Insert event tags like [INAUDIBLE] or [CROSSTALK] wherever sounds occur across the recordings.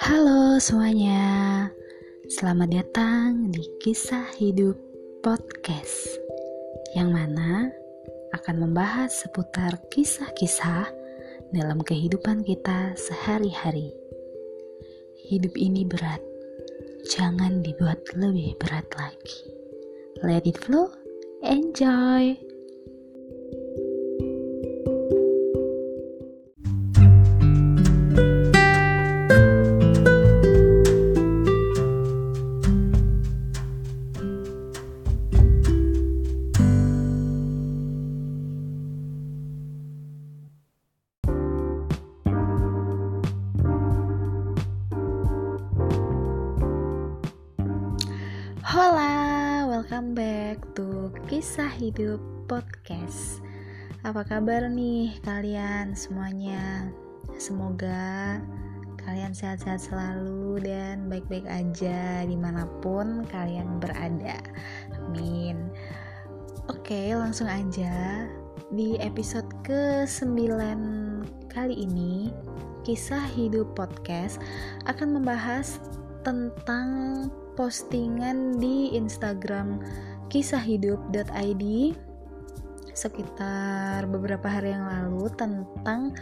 Halo semuanya, selamat datang di Kisah Hidup Podcast yang mana akan membahas seputar kisah-kisah dalam kehidupan kita sehari-hari. Hidup ini berat, jangan dibuat lebih berat lagi. Let it flow, enjoy! Hidup Podcast. Apa kabar nih kalian semuanya? Semoga kalian sehat-sehat selalu dan baik-baik aja di mana pun kalian berada. Amin. Oke, langsung aja di episode ke-9 kali ini Kisah Hidup Podcast akan membahas tentang postingan di Instagram kisahhidup.id sekitar beberapa hari yang lalu tentang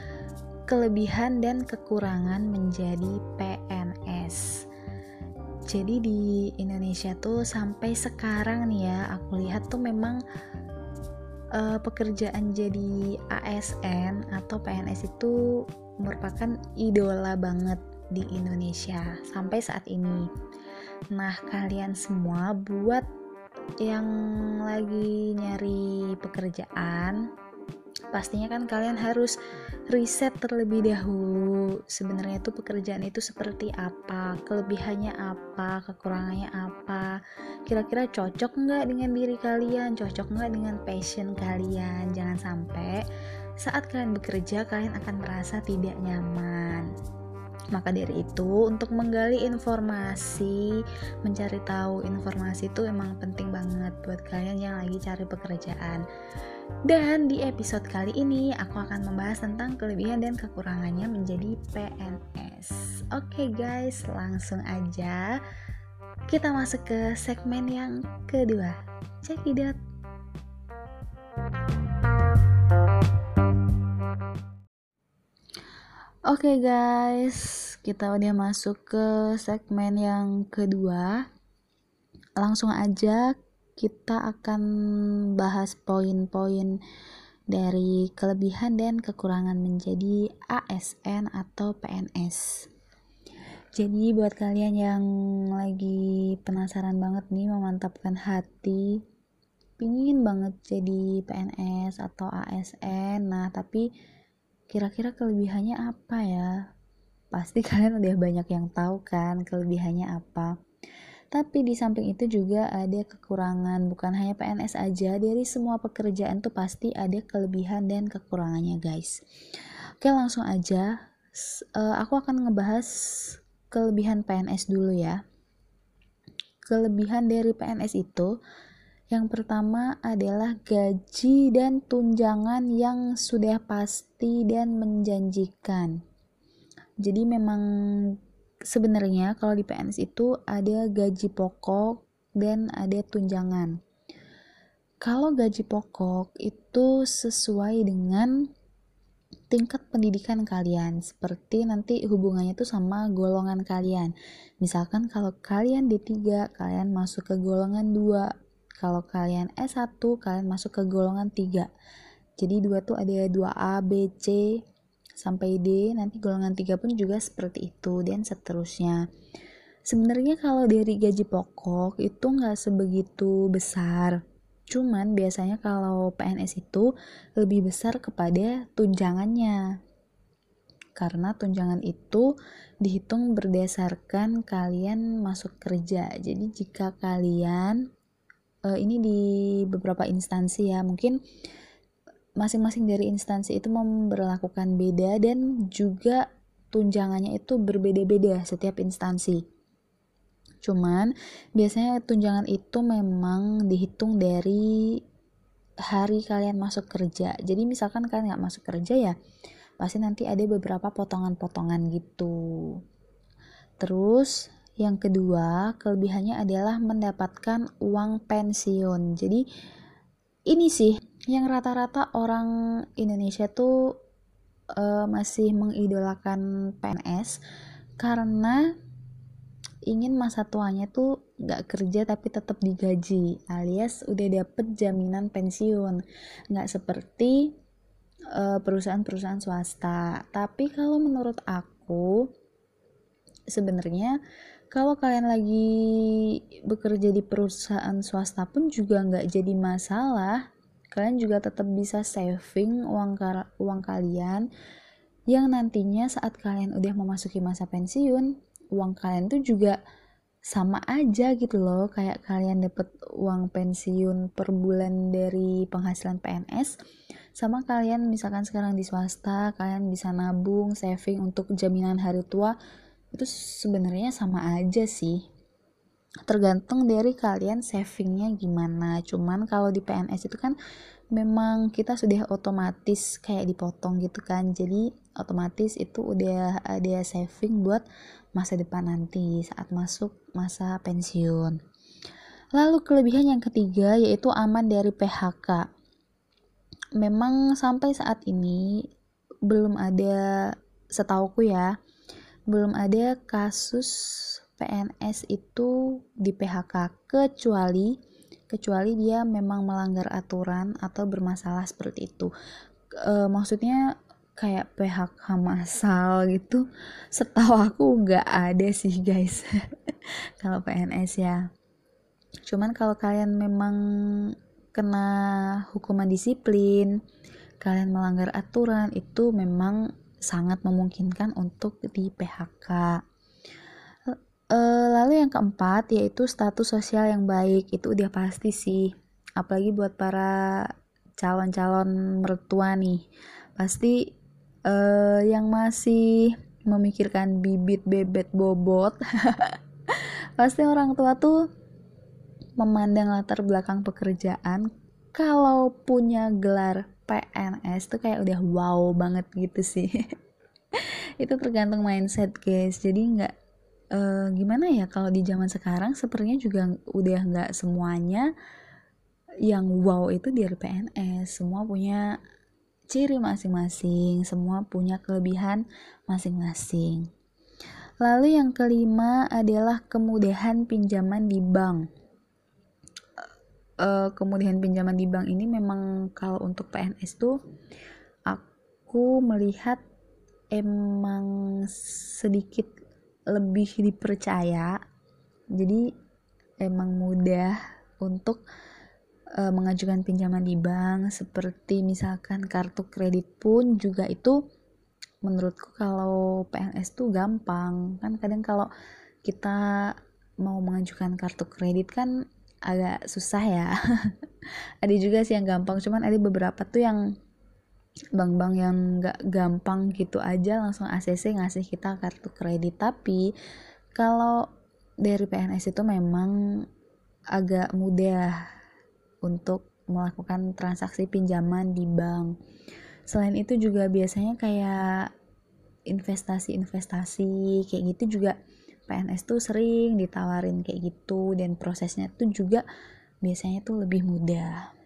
kelebihan dan kekurangan menjadi PNS. Jadi di Indonesia tuh sampai sekarang nih ya, aku lihat tuh memang uh, pekerjaan jadi ASN atau PNS itu merupakan idola banget di Indonesia sampai saat ini. Nah, kalian semua buat yang lagi nyari pekerjaan, pastinya kan kalian harus riset terlebih dahulu. Sebenarnya itu pekerjaan itu seperti apa, kelebihannya apa, kekurangannya apa, kira-kira cocok nggak dengan diri kalian, cocok nggak dengan passion kalian. Jangan sampai saat kalian bekerja kalian akan merasa tidak nyaman. Maka dari itu, untuk menggali informasi, mencari tahu informasi itu emang penting banget buat kalian yang lagi cari pekerjaan. Dan di episode kali ini aku akan membahas tentang kelebihan dan kekurangannya menjadi PNS. Oke okay guys, langsung aja kita masuk ke segmen yang kedua. Check it out. Oke okay guys, kita udah masuk ke segmen yang kedua. Langsung aja kita akan bahas poin-poin dari kelebihan dan kekurangan menjadi ASN atau PNS. Jadi buat kalian yang lagi penasaran banget nih memantapkan hati, pingin banget jadi PNS atau ASN, nah tapi Kira-kira kelebihannya apa ya? Pasti [LAUGHS] kalian udah banyak yang tahu kan kelebihannya apa. Tapi di samping itu juga ada kekurangan, bukan hanya PNS aja, dari semua pekerjaan tuh pasti ada kelebihan dan kekurangannya guys. Oke langsung aja, uh, aku akan ngebahas kelebihan PNS dulu ya. Kelebihan dari PNS itu yang pertama adalah gaji dan tunjangan yang sudah pasti dan menjanjikan. Jadi memang sebenarnya kalau di PNS itu ada gaji pokok dan ada tunjangan. Kalau gaji pokok itu sesuai dengan tingkat pendidikan kalian seperti nanti hubungannya itu sama golongan kalian misalkan kalau kalian D3 kalian masuk ke golongan 2 kalau kalian S1 kalian masuk ke golongan 3 jadi dua tuh ada 2A, B, C sampai D. Nanti golongan 3 pun juga seperti itu dan seterusnya. Sebenarnya kalau dari gaji pokok itu nggak sebegitu besar. Cuman biasanya kalau PNS itu lebih besar kepada tunjangannya. Karena tunjangan itu dihitung berdasarkan kalian masuk kerja. Jadi jika kalian uh, ini di beberapa instansi ya mungkin masing-masing dari instansi itu memperlakukan beda dan juga tunjangannya itu berbeda-beda setiap instansi. Cuman biasanya tunjangan itu memang dihitung dari hari kalian masuk kerja. Jadi misalkan kalian nggak masuk kerja ya, pasti nanti ada beberapa potongan-potongan gitu. terus yang kedua kelebihannya adalah mendapatkan uang pensiun. Jadi ini sih yang rata-rata orang Indonesia tuh uh, masih mengidolakan PNS karena ingin masa tuanya tuh nggak kerja tapi tetap digaji alias udah dapet jaminan pensiun. Nggak seperti uh, perusahaan-perusahaan swasta. Tapi kalau menurut aku sebenarnya kalau kalian lagi bekerja di perusahaan swasta pun juga nggak jadi masalah. Kalian juga tetap bisa saving uang uang kalian yang nantinya saat kalian udah memasuki masa pensiun uang kalian tuh juga sama aja gitu loh. Kayak kalian dapet uang pensiun per bulan dari penghasilan PNS sama kalian misalkan sekarang di swasta kalian bisa nabung saving untuk jaminan hari tua itu sebenarnya sama aja sih. Tergantung dari kalian savingnya gimana. Cuman kalau di PNS itu kan memang kita sudah otomatis kayak dipotong gitu kan. Jadi otomatis itu udah ada saving buat masa depan nanti saat masuk masa pensiun. Lalu kelebihan yang ketiga yaitu aman dari PHK memang sampai saat ini belum ada setauku ya belum ada kasus PNS itu di PHK kecuali kecuali dia memang melanggar aturan atau bermasalah seperti itu. E, maksudnya kayak PHK massal gitu setahu aku nggak ada sih guys. [LAUGHS] Kalau PNS ya. Cuman kalau kalian memang kena hukuman disiplin kalian melanggar aturan itu memang sangat memungkinkan untuk di PHK Uh, lalu yang keempat yaitu status sosial yang baik. Itu udah pasti sih. Apalagi buat para calon-calon mertua nih. Pasti uh, yang masih memikirkan bibit bebet bobot [LAUGHS] pasti orang tua tuh memandang latar belakang pekerjaan kalau punya gelar PNS tuh kayak udah wow banget gitu sih. [LAUGHS] Itu tergantung mindset guys. Jadi nggak uh, gimana ya kalau di zaman sekarang sepertinya juga udah nggak semuanya yang wow itu di PNS semua punya ciri masing-masing semua punya kelebihan masing-masing. Lalu yang kelima adalah kemudahan pinjaman di bank uh, kemudahan pinjaman di bank ini memang kalau untuk PNS tuh aku melihat emang sedikit lebih dipercaya. Jadi emang mudah untuk uh, mengajukan pinjaman di bank. Seperti misalkan kartu kredit pun juga itu menurutku kalau PNS tuh gampang. Kan kadang kalau kita mau mengajukan kartu kredit kan agak susah ya. [LAUGHS] Ada juga sih yang gampang cuman ada beberapa tuh yang bank-bank yang gak gampang gitu aja langsung ACC ngasih kita kartu kredit. Tapi kalau dari PNS itu memang agak mudah untuk melakukan transaksi pinjaman di bank. Selain itu juga biasanya kayak investasi-investasi kayak gitu juga PNS tuh sering ditawarin kayak gitu dan prosesnya tuh juga biasanya tuh lebih mudah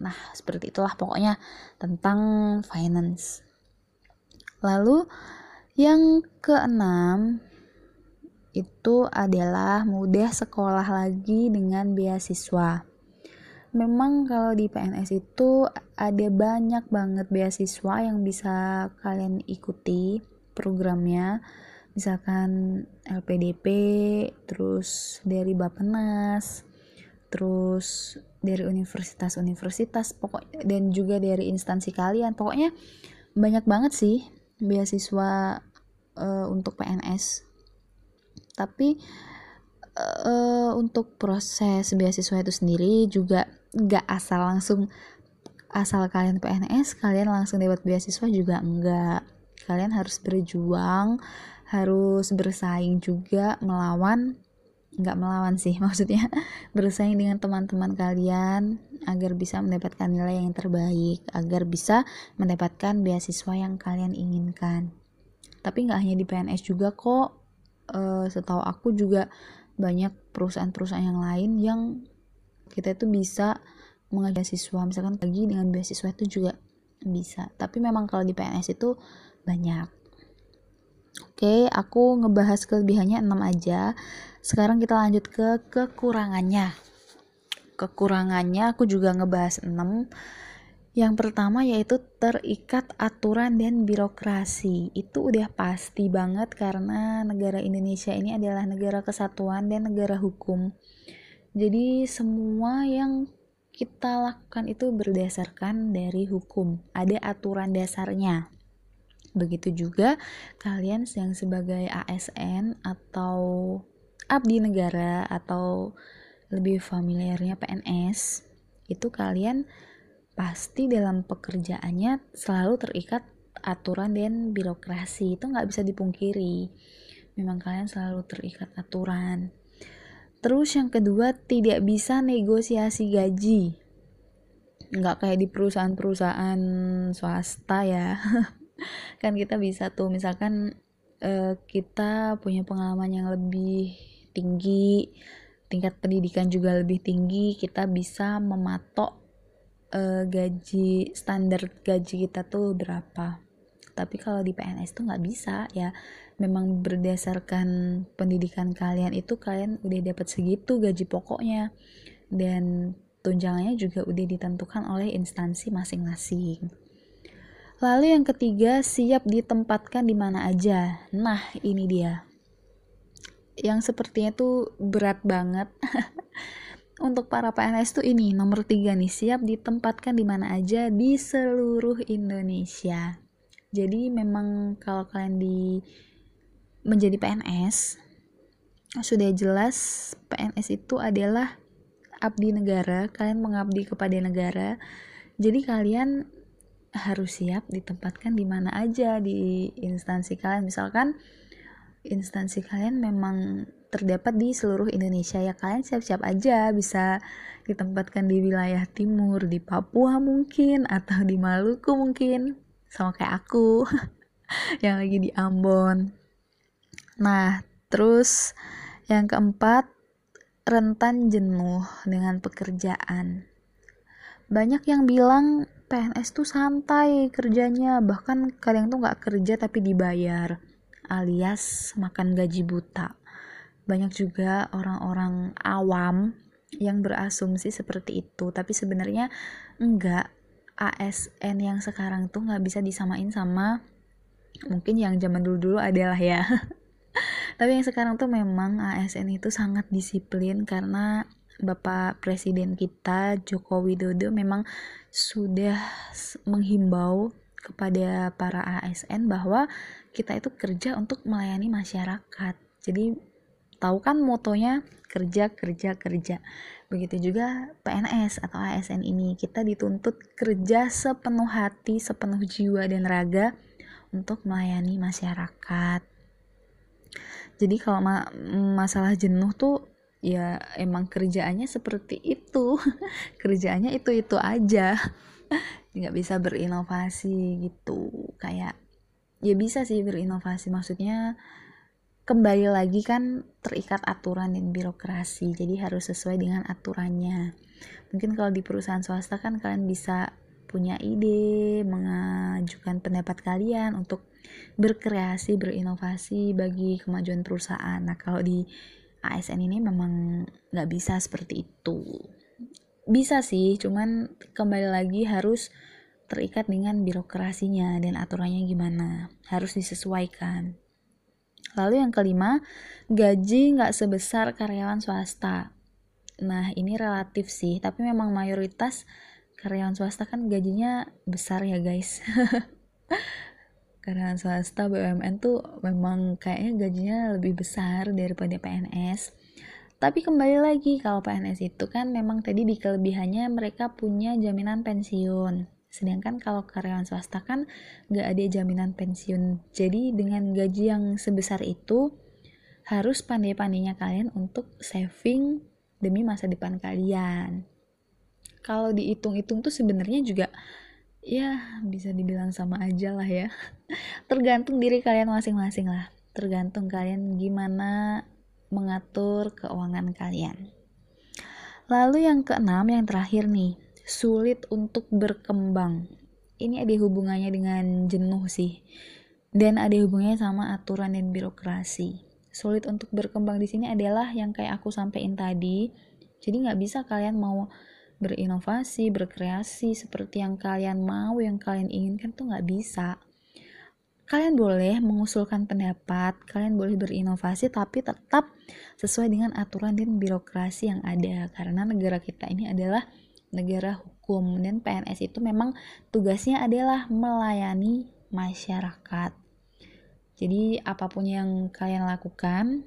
Nah, seperti itulah pokoknya tentang finance. Lalu yang keenam itu adalah mudah sekolah lagi dengan beasiswa. Memang kalau di PNS itu ada banyak banget beasiswa yang bisa kalian ikuti programnya. Misalkan LPDP, terus dari Bapenas, terus dari universitas-universitas pokok dan juga dari instansi kalian. Pokoknya banyak banget sih beasiswa uh, untuk PNS tapi uh, untuk proses beasiswa itu sendiri juga nggak asal langsung asal kalian PNS kalian langsung dapat beasiswa juga enggak kalian harus berjuang harus bersaing juga melawan nggak melawan sih [LAUGHS] maksudnya bersaing dengan teman-teman kalian agar bisa mendapatkan nilai yang terbaik agar bisa mendapatkan beasiswa yang kalian inginkan. Tapi nggak hanya di PNS juga kok. Uh, setahu aku juga banyak perusahaan-perusahaan yang lain yang kita itu bisa mengajar siswa misalkan lagi dengan beasiswa itu juga bisa. Tapi memang kalau di PNS itu banyak oke aku ngebahas kelebihannya 6 aja sekarang kita lanjut ke kekurangannya kekurangannya aku juga ngebahas 6 yang pertama yaitu terikat aturan dan birokrasi. Itu udah pasti banget karena negara Indonesia ini adalah negara kesatuan dan negara hukum. Jadi semua yang kita lakukan itu berdasarkan dari hukum. Ada aturan dasarnya. Begitu juga kalian yang sebagai ASN atau abdi negara atau lebih familiarnya PNS, itu kalian pasti dalam pekerjaannya selalu terikat aturan dan birokrasi. Itu nggak bisa dipungkiri. Memang kalian selalu terikat aturan. Terus yang kedua tidak bisa negosiasi gaji. Nggak kayak di perusahaan-perusahaan swasta ya [LAUGHS] kan kita bisa tuh misalkan uh, kita punya pengalaman yang lebih tinggi tingkat pendidikan juga lebih tinggi kita bisa mematok uh, gaji standar gaji kita tuh berapa. Tapi kalau di PNS tuh nggak bisa ya. Memang berdasarkan pendidikan kalian itu kalian udah dapat segitu gaji pokoknya. Dan tunjangannya juga udah ditentukan oleh instansi masing-masing lalu yang ketiga siap ditempatkan di mana aja nah ini dia yang sepertinya tuh berat banget [LAUGHS] untuk para PNS tuh ini nomor tiga nih siap ditempatkan di mana aja di seluruh Indonesia. Jadi memang kalau kalian di menjadi PNS sudah jelas PNS itu adalah abdi negara, kalian mengabdi kepada negara. Jadi kalian harus siap ditempatkan di mana aja di instansi kalian. Misalkan instansi kalian memang terdapat di seluruh Indonesia ya kalian siap-siap aja bisa ditempatkan di wilayah timur di Papua mungkin atau di Maluku mungkin sama kayak aku [LAUGHS] yang lagi di Ambon nah terus yang keempat rentan jenuh dengan pekerjaan banyak yang bilang PNS tuh santai kerjanya bahkan kadang tuh nggak kerja tapi dibayar alias makan gaji buta. Banyak juga orang-orang awam yang berasumsi seperti itu tapi sebenarnya enggak ASN yang sekarang tuh nggak bisa disamain sama mungkin yang zaman dulu-dulu adalah ya. [LAUGHS] Tapi yang sekarang tuh memang ASN itu sangat disiplin karena Bapak Presiden kita Joko Widodo memang sudah menghimbau kepada para ASN bahwa kita itu kerja untuk melayani masyarakat. Jadi tahu kan motonya kerja kerja kerja. Begitu juga PNS atau ASN ini. Kita dituntut kerja sepenuh hati sepenuh jiwa dan raga untuk melayani masyarakat. Jadi kalau ma masalah jenuh tuh ya emang kerjaannya seperti itu. [LAUGHS] Kerjaannya itu itu aja. [LAUGHS] Nggak bisa berinovasi gitu. Kayak ya bisa sih berinovasi. Maksudnya kembali lagi kan terikat aturan dan birokrasi. Jadi harus sesuai dengan aturannya. Mungkin kalau di perusahaan swasta kan kalian bisa punya ide mengajukan pendapat kalian untuk berkreasi berinovasi bagi kemajuan perusahaan. Nah kalau di ASN ini memang nggak bisa seperti itu bisa sih cuman kembali lagi harus terikat dengan birokrasinya dan aturannya gimana harus disesuaikan Lalu yang kelima, gaji nggak sebesar karyawan swasta. Nah, ini relatif sih, tapi memang mayoritas karyawan swasta kan gajinya besar ya guys. [LAUGHS] karyawan swasta BUMN tuh memang kayaknya gajinya lebih besar daripada PNS. Tapi kembali lagi kalau PNS itu kan memang tadi di kelebihannya mereka punya jaminan pensiun. Sedangkan kalau karyawan swasta kan nggak ada jaminan pensiun. Jadi dengan gaji yang sebesar itu harus pandai-pandainya kalian untuk saving demi masa depan kalian. Kalau dihitung-hitung tuh sebenarnya juga ya bisa dibilang sama aja lah ya. [LAUGHS] Tergantung diri kalian masing-masing lah. tergantung kalian gimana mengatur keuangan kalian. Lalu yang keenam, yang terakhir nih, sulit untuk berkembang. Ini ada hubungannya dengan jenuh sih. Dan ada hubungannya sama aturan dan birokrasi. Sulit untuk berkembang di sini adalah yang kayak aku sampaikan tadi. Jadi nggak bisa kalian mau berinovasi, berkreasi seperti yang kalian mau, yang kalian inginkan tuh nggak bisa. Kalian boleh mengusulkan pendapat, kalian boleh berinovasi, tapi tetap sesuai dengan aturan dan birokrasi yang ada. Karena negara kita ini adalah negara hukum dan PNS itu memang tugasnya adalah melayani masyarakat. Jadi apa pun yang kalian lakukan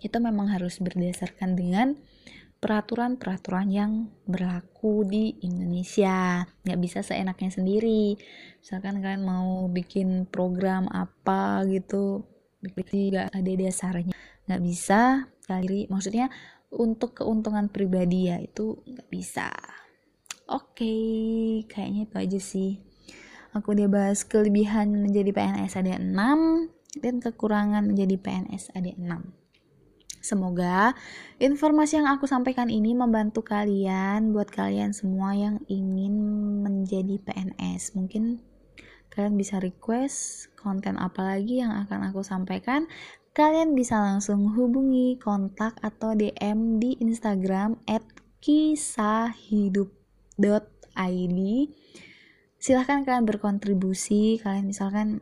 itu memang harus berdasarkan dengan peraturan-peraturan yang berlaku di Indonesia. Nggak bisa seenaknya sendiri. Misalkan kalian mau bikin program apa gitu, nggak ada dasarnya. Nggak bisa, kali maksudnya untuk keuntungan pribadi ya itu nggak bisa oke okay, kayaknya itu aja sih aku udah bahas kelebihan menjadi PNS ada 6 dan kekurangan menjadi PNS ada 6 Semoga informasi yang aku sampaikan ini membantu kalian buat kalian semua yang ingin menjadi PNS. Mungkin kalian bisa request konten apa lagi yang akan aku sampaikan. Kalian bisa langsung hubungi kontak atau DM di Instagram at kisahhidup.id silahkan kalian berkontribusi. Kalian misalkan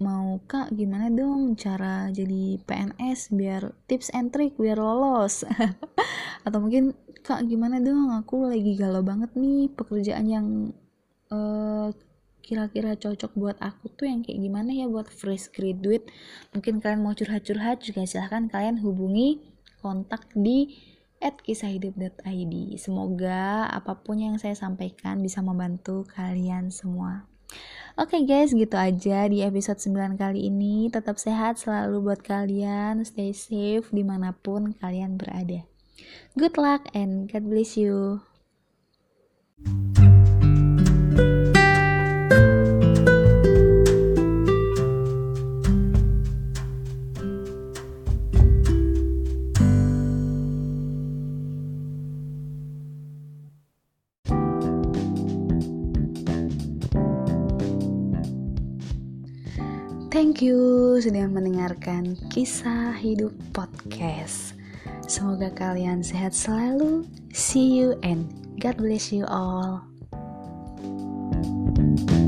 mau kak gimana dong cara jadi PNS biar tips and trick biar lolos? [LAUGHS] Atau mungkin kak gimana dong? Aku lagi galau banget nih pekerjaan yang uh, kira-kira cocok buat aku tuh yang kayak gimana ya buat fresh graduate. Mungkin kalian mau curhat-curhat juga silahkan kalian hubungi kontak di at kisahhidup.id semoga apa pun yang saya sampaikan bisa membantu kalian semua Oke okay guys, gitu aja di episode 9 kali ini. Tetap sehat selalu buat kalian, stay safe di mana pun kalian berada. Good luck and God bless you. Thank sudah mendengarkan kisah hidup podcast. Semoga kalian sehat selalu. See you and God bless you all. thank you